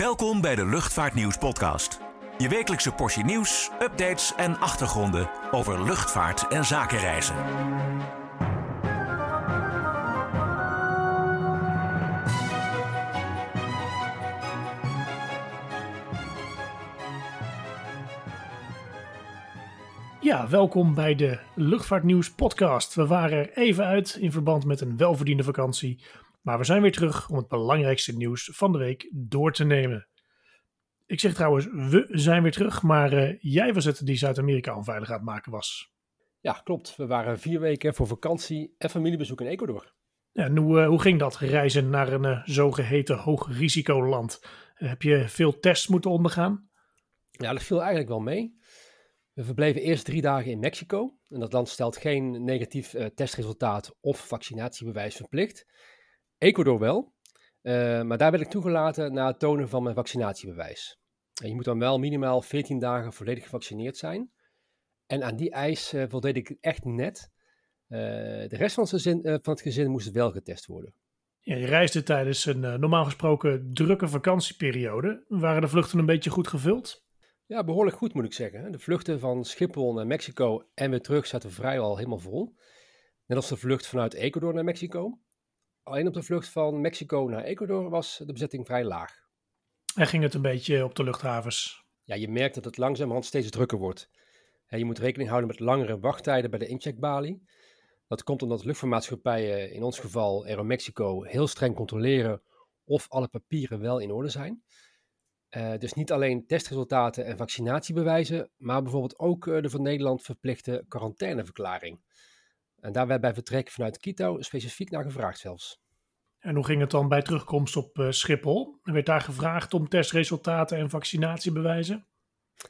Welkom bij de Luchtvaartnieuws podcast. Je wekelijkse portie nieuws, updates en achtergronden over luchtvaart en zakenreizen. Ja, welkom bij de Luchtvaartnieuws podcast. We waren er even uit in verband met een welverdiende vakantie, maar we zijn weer terug om het belangrijkste nieuws van de week door te nemen. Ik zeg trouwens, we zijn weer terug, maar eh, jij was het die Zuid-Amerika onveilig aan het maken was. Ja, klopt. We waren vier weken voor vakantie en familiebezoek in Ecuador. Ja, en hoe, eh, hoe ging dat, reizen naar een eh, zogeheten hoogrisicoland? heb je veel tests moeten ondergaan? Ja, dat viel eigenlijk wel mee. We verbleven eerst drie dagen in Mexico. En dat land stelt geen negatief testresultaat of vaccinatiebewijs verplicht. Ecuador wel. maar daar werd ik toegelaten na het tonen van mijn vaccinatiebewijs. En je moet dan wel minimaal 14 dagen volledig gevaccineerd zijn. En aan die eis uh, voldeed ik echt net. Uh, de rest van het, gezin, van het gezin moest wel getest worden. Ja, je reisde tijdens een normaal gesproken drukke vakantieperiode. Waren de vluchten een beetje goed gevuld? Ja, behoorlijk goed moet ik zeggen. De vluchten van Schiphol naar Mexico en weer terug zaten vrijwel helemaal vol. Net als de vlucht vanuit Ecuador naar Mexico. Alleen op de vlucht van Mexico naar Ecuador was de bezetting vrij laag. En ging het een beetje op de luchthavens? Ja, je merkt dat het langzamerhand steeds drukker wordt. je moet rekening houden met langere wachttijden bij de incheckbalie. Dat komt omdat luchtvaartmaatschappijen, in ons geval Aeromexico, heel streng controleren of alle papieren wel in orde zijn. Uh, dus niet alleen testresultaten en vaccinatiebewijzen, maar bijvoorbeeld ook uh, de van Nederland verplichte quarantaineverklaring. En daar werd bij vertrek vanuit Quito specifiek naar gevraagd zelfs. En hoe ging het dan bij terugkomst op uh, Schiphol? Er werd daar gevraagd om testresultaten en vaccinatiebewijzen?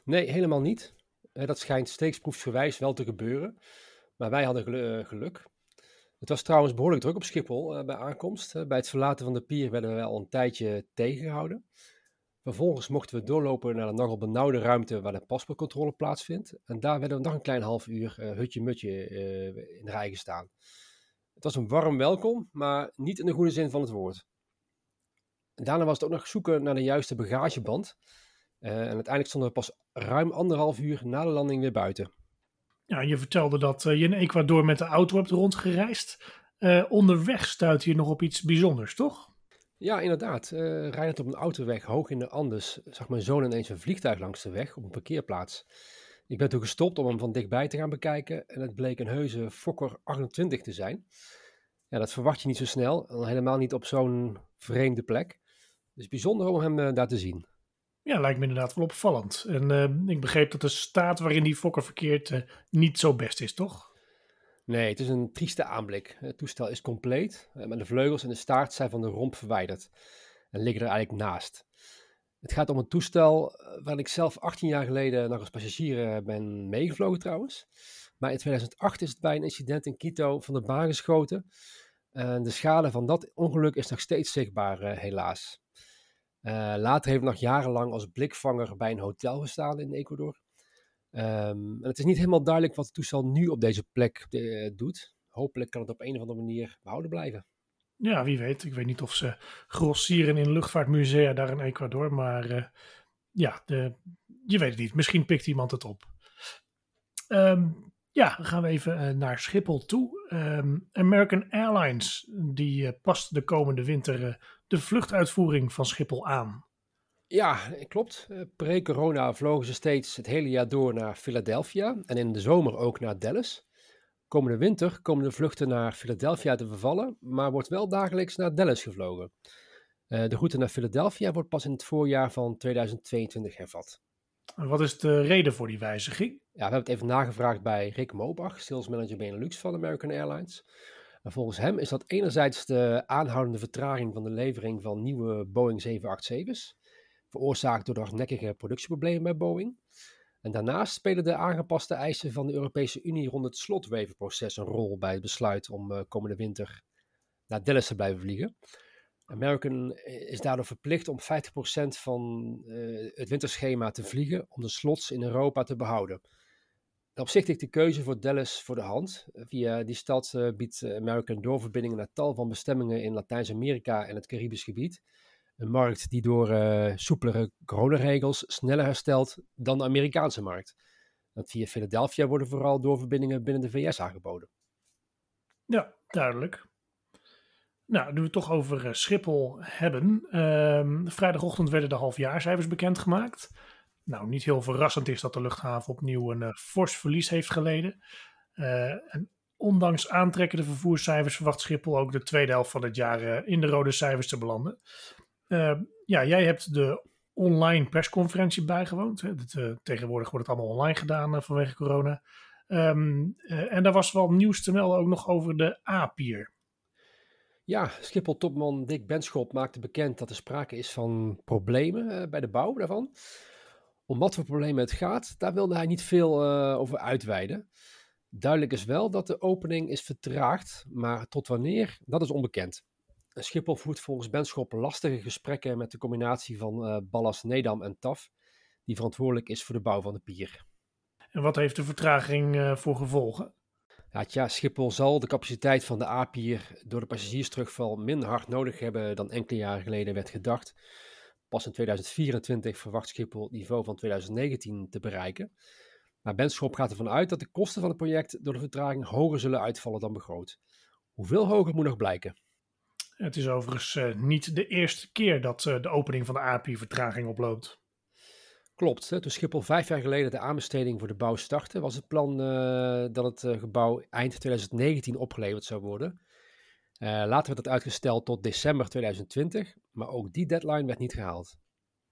Nee, helemaal niet. Uh, dat schijnt steeksproefsgewijs wel te gebeuren. Maar wij hadden gel geluk. Het was trouwens behoorlijk druk op Schiphol bij aankomst. bij het verlaten van de pier werden we al een tijdje tegengehouden. Vervolgens mochten we doorlopen naar de nogal benauwde ruimte waar de paspoortcontrole plaatsvindt. En daar werden we nog een klein half uur hutje-mutje in de rij gestaan. Het was een warm welkom, maar niet in de goede zin van het woord. daarna was het ook nog zoeken naar de juiste bagageband. Uh, en uiteindelijk stonden we pas ruim anderhalf uur na de landing weer buiten. Ja, je vertelde dat je in Ecuador met de auto hebt rondgereisd. Onderweg stuitte je nog op iets bijzonders, toch? Ja, inderdaad. rijdend op een autoweg hoog in de Andes zag mijn zoon ineens een vliegtuig langs de weg op een parkeerplaats. Ik ben toen gestopt om hem van dichtbij te gaan bekijken en het bleek een heuse Fokker 28 te zijn. Ja, dat verwacht je niet zo snel, helemaal niet op zo'n vreemde plek. Dus bijzonder om hem uh, daar te zien. Ja, lijkt me inderdaad wel opvallend. En uh, ik begreep dat de staat waarin die Fokker verkeert uh, niet zo best is, toch? Nee, het is een trieste aanblik. Het toestel is compleet, maar de vleugels en de staart zijn van de romp verwijderd en liggen er eigenlijk naast. Het gaat om een toestel eh, waar ik zelf 18 jaar geleden nog als passagier eh, ben meegevlogen trouwens. Maar in 2008 is het bij een incident in Quito van de baan geschoten. En de schade van dat ongeluk is nog steeds zichtbaar, helaas. Later heeft het nog jarenlang als blikvanger bij een hotel gestaan in Ecuador. Um, en het is niet helemaal duidelijk wat het toestel nu op deze plek uh, doet. Hopelijk kan het op een of andere manier behouden blijven. Ja, wie weet. Ik weet niet of ze grossieren in luchtvaartmusea daar in Ecuador. Maar uh, ja, de, je weet het niet. Misschien pikt iemand het op. Um, ja, dan gaan we even uh, naar Schiphol toe. Um, American Airlines die past de komende winter de vluchtuitvoering van Schiphol aan. Ja, klopt. Pre-corona vlogen ze steeds het hele jaar door naar Philadelphia en in de zomer ook naar Dallas. Komende winter komen de vluchten naar Philadelphia te vervallen, maar wordt wel dagelijks naar Dallas gevlogen. Uh, de route naar Philadelphia wordt pas in het voorjaar van 2022 hervat. En wat is de reden voor die wijziging? Ja, we hebben het even nagevraagd bij Rick Mobach, sales manager Benelux van American Airlines. En volgens hem is dat enerzijds de aanhoudende vertraging van de levering van nieuwe Boeing 787's, veroorzaakt door de hardnekkige productieproblemen bij Boeing. En daarnaast spelen de aangepaste eisen van de Europese Unie rond het slotwevenproces een rol bij het besluit om uh, komende winter naar Dallas te blijven vliegen. American is daardoor verplicht om 50% van uh, het winterschema te vliegen om de slots in Europa te behouden. Op zich ligt de keuze voor Dallas voor de hand. Via die stad biedt American doorverbindingen naar tal van bestemmingen in Latijns-Amerika en het Caribisch gebied. Een markt die door uh, soepelere coronaregels sneller herstelt dan de Amerikaanse markt. Want via Philadelphia worden vooral doorverbindingen binnen de VS aangeboden. Ja, duidelijk. Nou, nu we het toch over uh, Schiphol hebben. Uh, vrijdagochtend werden de halfjaarcijfers bekendgemaakt. Nou, niet heel verrassend is dat de luchthaven opnieuw een uh, fors verlies heeft geleden. en ondanks aantrekkende vervoerscijfers verwacht Schiphol ook de tweede helft van het jaar in de rode cijfers te belanden. Ja, jij hebt de online persconferentie bijgewoond. Hè. tegenwoordig wordt het allemaal online gedaan vanwege corona. Um, en daar was wel nieuws te melden ook nog over de A-pier. Ja, Schiphol-topman Dick Benschop maakte bekend dat er sprake is van problemen bij de bouw daarvan. Om wat voor problemen het gaat, daar wilde hij niet veel over uitweiden. Duidelijk is wel dat de opening is vertraagd, maar tot wanneer, dat is onbekend. Schiphol voert volgens Benschop lastige gesprekken met de combinatie van uh, Ballas, Nedam en TAF, die verantwoordelijk is voor de bouw van de pier. En wat heeft de vertraging uh, voor gevolgen? Ja, tja, Schiphol zal de capaciteit van de A-pier door de passagiersterugval minder hard nodig hebben dan enkele jaren geleden werd gedacht. Pas in 2024 verwacht Schiphol het niveau van 2019 te bereiken. Maar Benschop gaat ervan uit dat de kosten van het project door de vertraging hoger zullen uitvallen dan begroot. Hoeveel hoger moet nog blijken? Het is overigens uh, niet de eerste keer dat uh, de opening van de A-pier vertraging oploopt. Klopt. Hè? Toen Schiphol vijf jaar geleden de aanbesteding voor de bouw startte, was het plan uh, dat het gebouw eind 2019 opgeleverd zou worden. Later werd het uitgesteld tot december 2020, maar ook die deadline werd niet gehaald.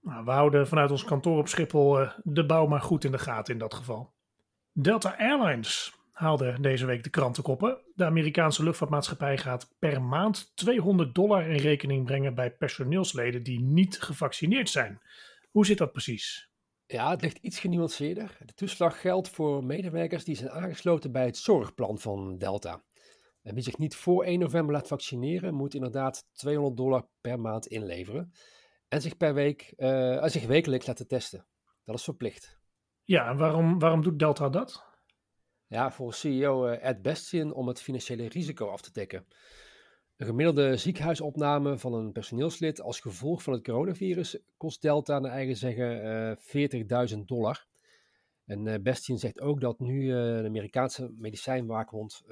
Nou, we houden vanuit ons kantoor op Schiphol de bouw maar goed in de gaten in dat geval. Delta Airlines haalde deze week de krantenkoppen. De Amerikaanse luchtvaartmaatschappij gaat per maand 200 dollar in rekening brengen bij personeelsleden die niet gevaccineerd zijn. Hoe zit dat precies? Ja, het ligt iets genuanceerder. De toeslag geldt voor medewerkers die zijn aangesloten bij het zorgplan van Delta. En wie zich niet voor 1 november laat vaccineren, moet inderdaad 200 dollar per maand inleveren. En zich, per week, uh, zich wekelijks laten testen. Dat is verplicht. Ja, en waarom, waarom doet Delta dat? Ja, volgens CEO eh, Ed Bastian om het financiële risico af te dekken. Een gemiddelde ziekenhuisopname van een personeelslid als gevolg van het coronavirus kost Delta naar eigen zeggen uh, 40.000 dollar. En uh, Bastian zegt ook dat nu de Amerikaanse medicijnwaakhond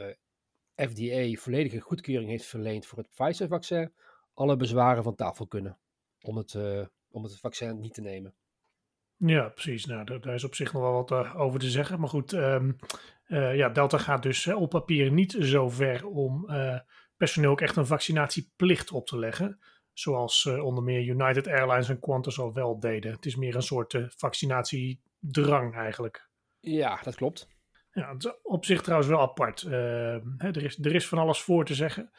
FDA volledige goedkeuring heeft verleend voor het Pfizer-vaccin, alle bezwaren van tafel kunnen om het, om het vaccin niet te nemen. Ja, precies. Nou, daar, is op zich nog wel wat over te zeggen. Maar goed, um, ja, Delta gaat dus op papier niet zo ver om personeel ook echt een vaccinatieplicht op te leggen. Zoals onder meer United Airlines en Qantas al wel deden. Het is meer een soort vaccinatiedrang eigenlijk. Ja, dat klopt. Ja, het is op zich trouwens wel apart. Uh, hè, er, is, er is van alles voor te zeggen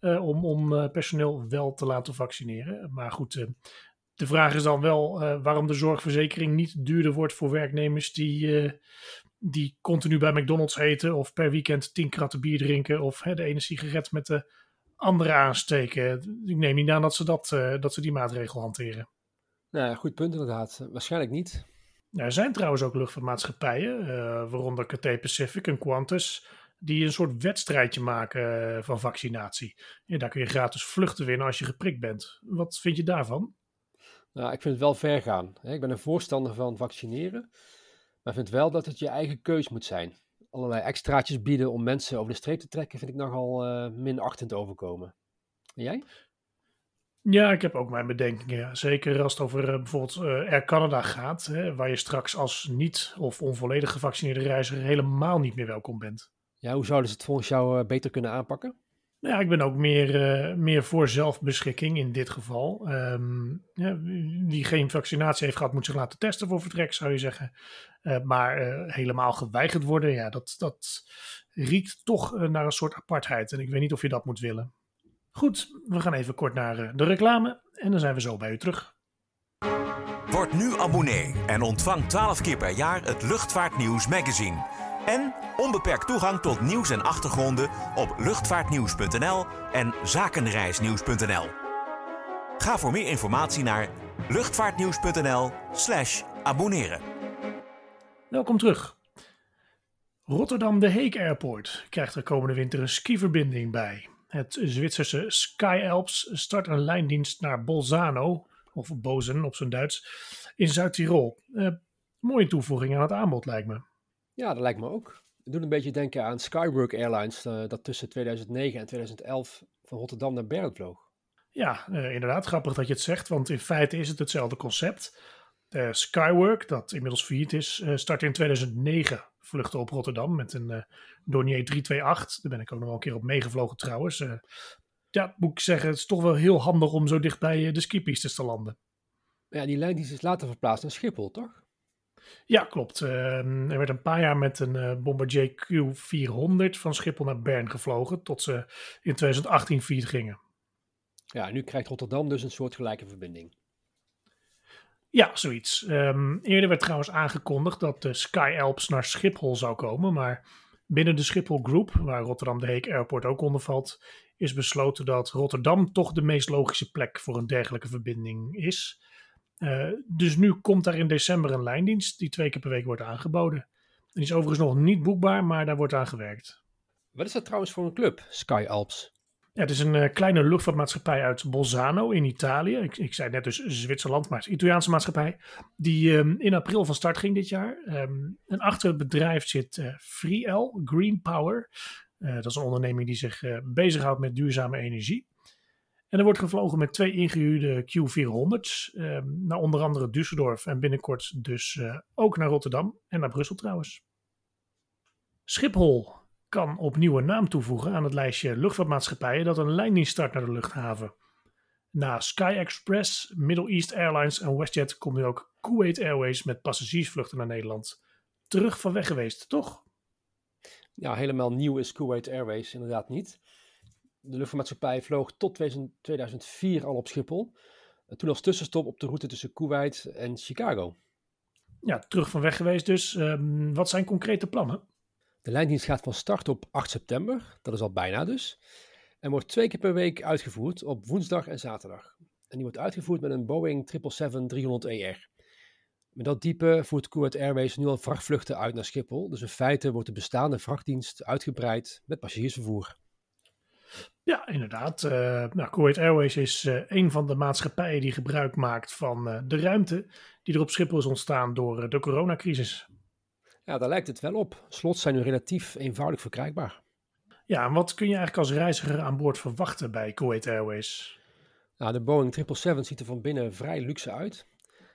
om, om personeel wel te laten vaccineren. Maar goed, de vraag is dan wel waarom de zorgverzekering niet duurder wordt voor werknemers die die continu bij McDonald's eten of per weekend tien kratten bier drinken of hè, de ene sigaret met de andere aansteken. Ik neem niet aan dat ze, dat, uh, dat ze die maatregel hanteren. Nou, goed punt inderdaad. Waarschijnlijk niet. er zijn trouwens ook luchtvaartmaatschappijen, waaronder Cathay Pacific en Qantas, die een soort wedstrijdje maken van vaccinatie. Ja, daar kun je gratis vluchten winnen als je geprikt bent. Wat vind je daarvan? Nou, ik vind het wel ver gaan. Ik ben een voorstander van vaccineren. Maar vind wel dat het je eigen keus moet zijn. Allerlei extraatjes bieden om mensen over de streep te trekken, vind ik nogal uh, minachtend overkomen. En jij? Ja, ik heb ook mijn bedenkingen. Zeker als het over uh, bijvoorbeeld uh, Air Canada gaat, hè, waar je straks als niet of onvolledig gevaccineerde reiziger helemaal niet meer welkom bent. Ja, hoe zouden ze het volgens jou beter kunnen aanpakken? Nou ja, ik ben ook meer, uh, meer voor zelfbeschikking in dit geval. Um, ja, wie geen vaccinatie heeft gehad, moet zich laten testen voor vertrek, zou je zeggen. Uh, maar uh, helemaal geweigerd worden, ja, dat, dat riekt toch naar een soort apartheid. En ik weet niet of je dat moet willen. Goed, we gaan even kort naar de reclame en dan zijn we zo bij u terug. Word nu abonnee en ontvang 12 keer per jaar het Luchtvaartnieuws magazine. En onbeperkt toegang tot nieuws en achtergronden op luchtvaartnieuws.nl en zakenreisnieuws.nl. Ga voor meer informatie naar luchtvaartnieuws.nl/slash abonneren. Welkom terug. Rotterdam de Heek Airport krijgt er komende winter een skiverbinding bij. Het Zwitserse Sky Alps start een lijndienst naar Bolzano, of Bozen op zijn Duits, in Zuid-Tirol. Uh, mooie toevoeging aan het aanbod, lijkt me. Ja, dat lijkt me ook. Het doet een beetje denken aan Skywork Airlines, uh, dat tussen 2009 en 2011 van Rotterdam naar Bern vloog. Ja, uh, inderdaad, grappig dat je het zegt, want in feite is het hetzelfde concept. Skywork, dat inmiddels failliet is, startte in 2009 vluchten op Rotterdam met een uh, Dornier 328. Daar ben ik ook nog wel een keer op meegevlogen trouwens. Uh, ja, moet ik zeggen, het is toch wel heel handig om zo dichtbij uh, de skipistes te landen. Ja, die lijn die is later verplaatst naar Schiphol, toch? Ja, klopt. Ehm, er werd een paar jaar met een Bombardier Q400 van Schiphol naar Bern gevlogen, tot ze in 2018 failliet gingen. Ja, nu krijgt Rotterdam dus een soortgelijke verbinding. Ja, zoiets. Um, eerder werd trouwens aangekondigd dat de Sky Alps naar Schiphol zou komen, maar binnen de Schiphol Group, waar Rotterdam de Heek Airport ook onder valt, is besloten dat Rotterdam toch de meest logische plek voor een dergelijke verbinding is. Uh, dus nu komt daar in december een lijndienst die twee keer per week wordt aangeboden. Die is overigens nog niet boekbaar, maar daar wordt aan gewerkt. Wat is dat trouwens voor een club, Sky Alps? Ja, het is een uh, kleine luchtvaartmaatschappij uit Bolzano in Italië. Ik, ik zei net dus Zwitserland, maar het is een Italiaanse maatschappij. Die um, in april van start ging dit jaar. Um, en achter het bedrijf zit uh, FreeL, Green Power. Uh, dat is een onderneming die zich bezighoudt met duurzame energie. En er wordt gevlogen met twee ingehuurde Q400's. Um, naar onder andere Düsseldorf en binnenkort dus ook naar Rotterdam en naar Brussel trouwens. Schiphol kan opnieuw een naam toevoegen aan het lijstje luchtvaartmaatschappijen dat een lijndienst start naar de luchthaven. Na Sky Express, Middle East Airlines en WestJet komt nu ook Kuwait Airways met passagiersvluchten naar Nederland. Terug van weg geweest, toch? Ja, helemaal nieuw is Kuwait Airways inderdaad niet. De luchtvaartmaatschappij vloog tot 2004 al op Schiphol. Toen als tussenstop op de route tussen Kuwait en Chicago. Ja, terug van weg geweest dus. Um, wat zijn concrete plannen? De lijndienst gaat van start op 8 september, dat is al bijna dus, en wordt twee keer per week uitgevoerd op woensdag en zaterdag. En die wordt uitgevoerd met een Boeing 777-300ER. Met dat type voert Kuwait Airways nu al vrachtvluchten uit naar Schiphol, dus in feite wordt de bestaande vrachtdienst uitgebreid met passagiersvervoer. Ja, inderdaad. Uh, nou, Kuwait Airways is uh, een van de maatschappijen die gebruik maakt van uh, de ruimte die er op Schiphol is ontstaan door de coronacrisis. Ja, daar lijkt het wel op. Slots zijn nu relatief eenvoudig verkrijgbaar. Ja, en wat kun je eigenlijk als reiziger aan boord verwachten bij Kuwait Airways? Nou, de Boeing 777 ziet er van binnen vrij luxe uit.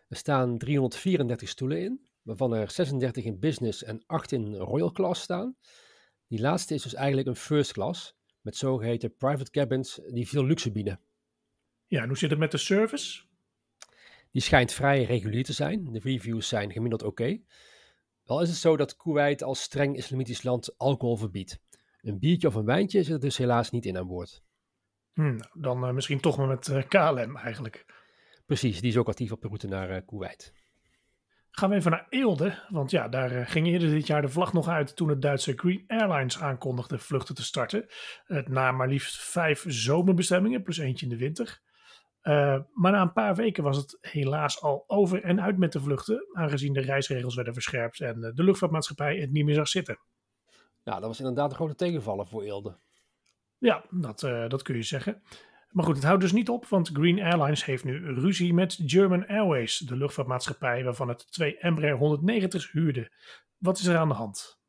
Er staan 334 stoelen in, waarvan er 36 in business en 8 in royal class staan. Die laatste is dus eigenlijk een first class, met zogeheten private cabins die veel luxe bieden. Ja, en hoe zit het met de service? Die schijnt vrij regulier te zijn. De reviews zijn gemiddeld oké. Okay. Wel is het zo dat Kuwait als streng islamitisch land alcohol verbiedt. Een biertje of een wijntje zit er dus helaas niet in aan boord. Hmm, dan uh, misschien toch maar met uh, eh, KLM eigenlijk. Precies, die is ook actief op de route naar uh, Kuwait. Gaan we even naar Eelde, want ja, daar ging eerder dit jaar de vlag nog uit toen het Duitse Green Airlines aankondigde vluchten te starten. Het na maar liefst vijf zomerbestemmingen plus eentje in de winter. Uh, maar na een paar weken was het helaas al over en uit met de vluchten, aangezien de reisregels werden verscherpt en de luchtvaartmaatschappij het niet meer zag zitten. Ja, dat was inderdaad een grote tegenvaller voor Eelde. Ja, dat, uh, dat kun je zeggen. Maar goed, het houdt dus niet op, want Green Airlines heeft nu ruzie met German Airways, de luchtvaartmaatschappij waarvan het twee Embraer 190's huurde. Wat is er aan de hand?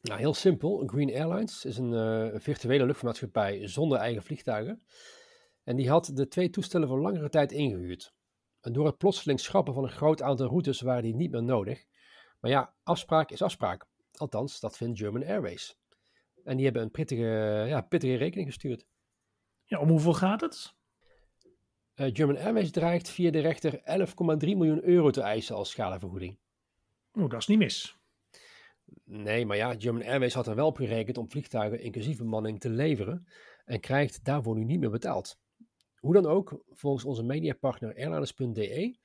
Nou, heel simpel. Green Airlines is een uh, virtuele luchtvaartmaatschappij zonder eigen vliegtuigen. En die had de twee toestellen voor langere tijd ingehuurd. En door het plotseling schrappen van een groot aantal routes waren die niet meer nodig. Maar ja, afspraak is afspraak. Althans, dat vindt German Airways. En die hebben een pittige, ja, pittige rekening gestuurd. Ja, om hoeveel gaat het? Uh, German Airways dreigt via de rechter 11,3 miljoen euro te eisen als schadevergoeding. Oeh, dat is niet mis. Nee, maar ja, German Airways had er wel op gerekend om vliegtuigen inclusief bemanning te leveren en krijgt daarvoor nu niet meer betaald. Hoe dan ook, volgens onze mediapartner airlines.de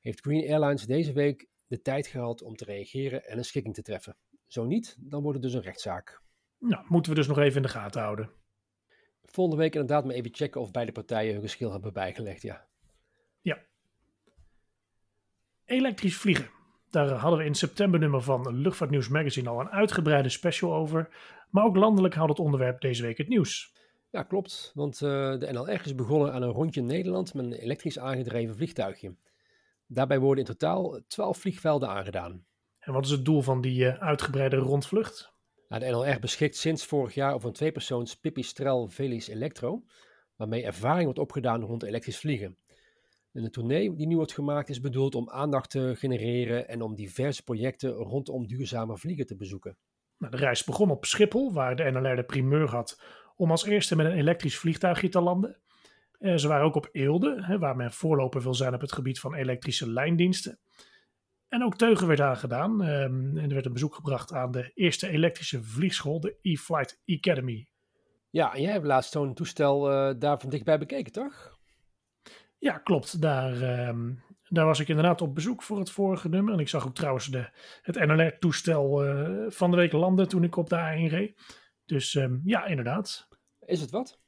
heeft Green Airlines deze week de tijd gehad om te reageren en een schikking te treffen. Zo niet, dan wordt het dus een rechtszaak. Nou, moeten we dus nog even in de gaten houden. Volgende week inderdaad maar even checken of beide partijen hun geschil hebben bijgelegd, ja. Ja. Elektrisch vliegen. Daar hadden we in september nummer van Luchtvaartnieuws Magazine al een uitgebreide special over. Maar ook landelijk houdt het onderwerp deze week het nieuws. Ja, klopt. Want uh, de NLR is begonnen aan een rondje Nederland met een elektrisch aangedreven vliegtuigje. Daarbij worden in totaal 12 vliegvelden aangedaan. En wat is het doel van die uh, uitgebreide rondvlucht? De NLR beschikt sinds vorig jaar over een tweepersoons Pipistrel Velis Electro, waarmee ervaring wordt opgedaan rond elektrisch vliegen. En de tournee die nu wordt gemaakt is bedoeld om aandacht te genereren en om diverse projecten rondom duurzame vliegen te bezoeken. Nou, de reis begon op Schiphol, waar de NLR de primeur had om als eerste met een elektrisch vliegtuigje te landen. Eh, ze waren ook op Eelde, hè, waar men voorloper wil zijn op het gebied van elektrische lijndiensten. En ook Teugen werd aangedaan. Um, en er werd een bezoek gebracht aan de eerste elektrische vliegschool, de E-Flight Academy. Ja, en jij hebt laatst zo'n toestel uh, daar van dichtbij bekeken, toch? Ja, klopt. Daar, um, daar was ik inderdaad op bezoek voor het vorige nummer. En ik zag ook trouwens de, het NLR-toestel uh, van de week landen toen ik op de A1 reed. Dus um, ja, inderdaad. Is het wat?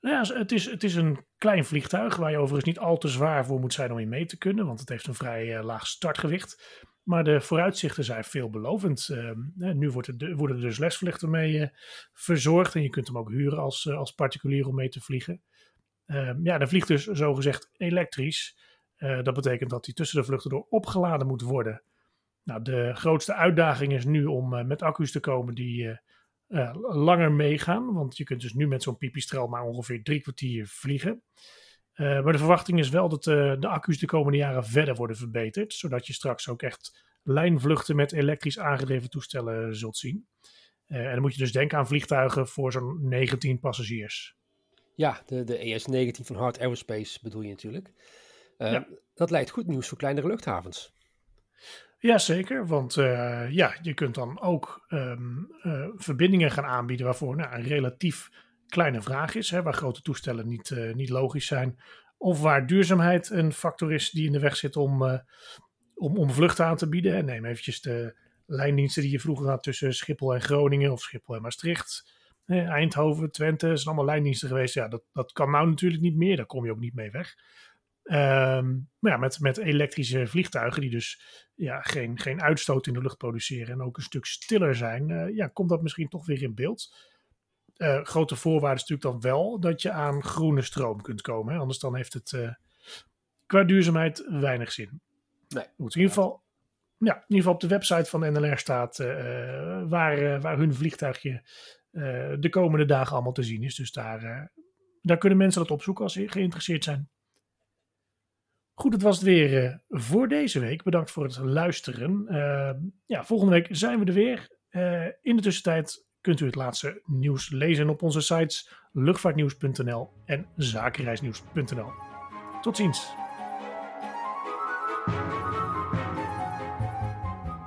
Ja, het is, het is een klein vliegtuig waar je overigens niet al te zwaar voor moet zijn om in mee te kunnen, want het heeft een vrij uh, laag startgewicht. Maar de vooruitzichten zijn veelbelovend. Uh, nu wordt het, worden er dus lesvluchten mee uh, verzorgd en je kunt hem ook huren als, als particulier om mee te vliegen. Ehm, ja, dan vliegt dus zogezegd elektrisch. dat betekent dat hij tussen de vluchten door opgeladen moet worden. Nou, de grootste uitdaging is nu om met accu's te komen die uh, langer meegaan. Want je kunt dus nu met zo'n pipistrel maar ongeveer drie kwartier vliegen. Uh, maar de verwachting is wel dat uh, de accu's de komende jaren verder worden verbeterd. Zodat je straks ook echt lijnvluchten met elektrisch aangedreven toestellen zult zien. en dan moet je dus denken aan vliegtuigen voor zo'n 19 passagiers. Ja, de, de ES-19 van Hard Aerospace bedoel je natuurlijk. Ja. Dat lijkt goed nieuws voor kleinere luchthavens. Jazeker, want uh, ja, je kunt dan ook um, uh, verbindingen gaan aanbieden waarvoor nou, een relatief kleine vraag is, hè, waar grote toestellen niet, uh, niet logisch zijn, of waar duurzaamheid een factor is die in de weg zit om, om, om vluchten aan te bieden. Neem eventjes de lijndiensten die je vroeger had tussen Schiphol en Groningen of Schiphol en Maastricht. Eindhoven, Twente, zijn allemaal lijndiensten geweest. Ja, dat, dat kan nou natuurlijk niet meer, daar kom je ook niet mee weg. Um, maar ja, met, met elektrische vliegtuigen die dus ja, geen, geen uitstoot in de lucht produceren en ook een stuk stiller zijn, uh, ja, komt dat misschien toch weer in beeld. Uh, grote voorwaarde is natuurlijk dan wel dat je aan groene stroom kunt komen. Hè? Anders dan heeft het uh, qua duurzaamheid weinig zin. Nee. Goed, in ieder geval, ja, in ieder geval op de website van NLR staat waar, waar hun vliegtuigje de komende dagen allemaal te zien is. Dus daar, daar kunnen mensen dat opzoeken als ze geïnteresseerd zijn. Goed, het was het weer uh, voor deze week. Bedankt voor het luisteren. Uh, ja, volgende week zijn we er weer. Uh, in de tussentijd kunt u het laatste nieuws lezen op onze sites luchtvaartnieuws.nl en zakenreisnieuws.nl. Tot ziens.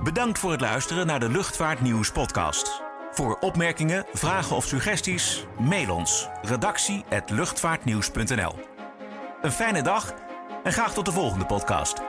Bedankt voor het luisteren naar de Luchtvaartnieuws podcast. Voor opmerkingen, vragen of suggesties, mail ons redactie@luchtvaartnieuws.nl. Een fijne dag en graag tot de volgende podcast.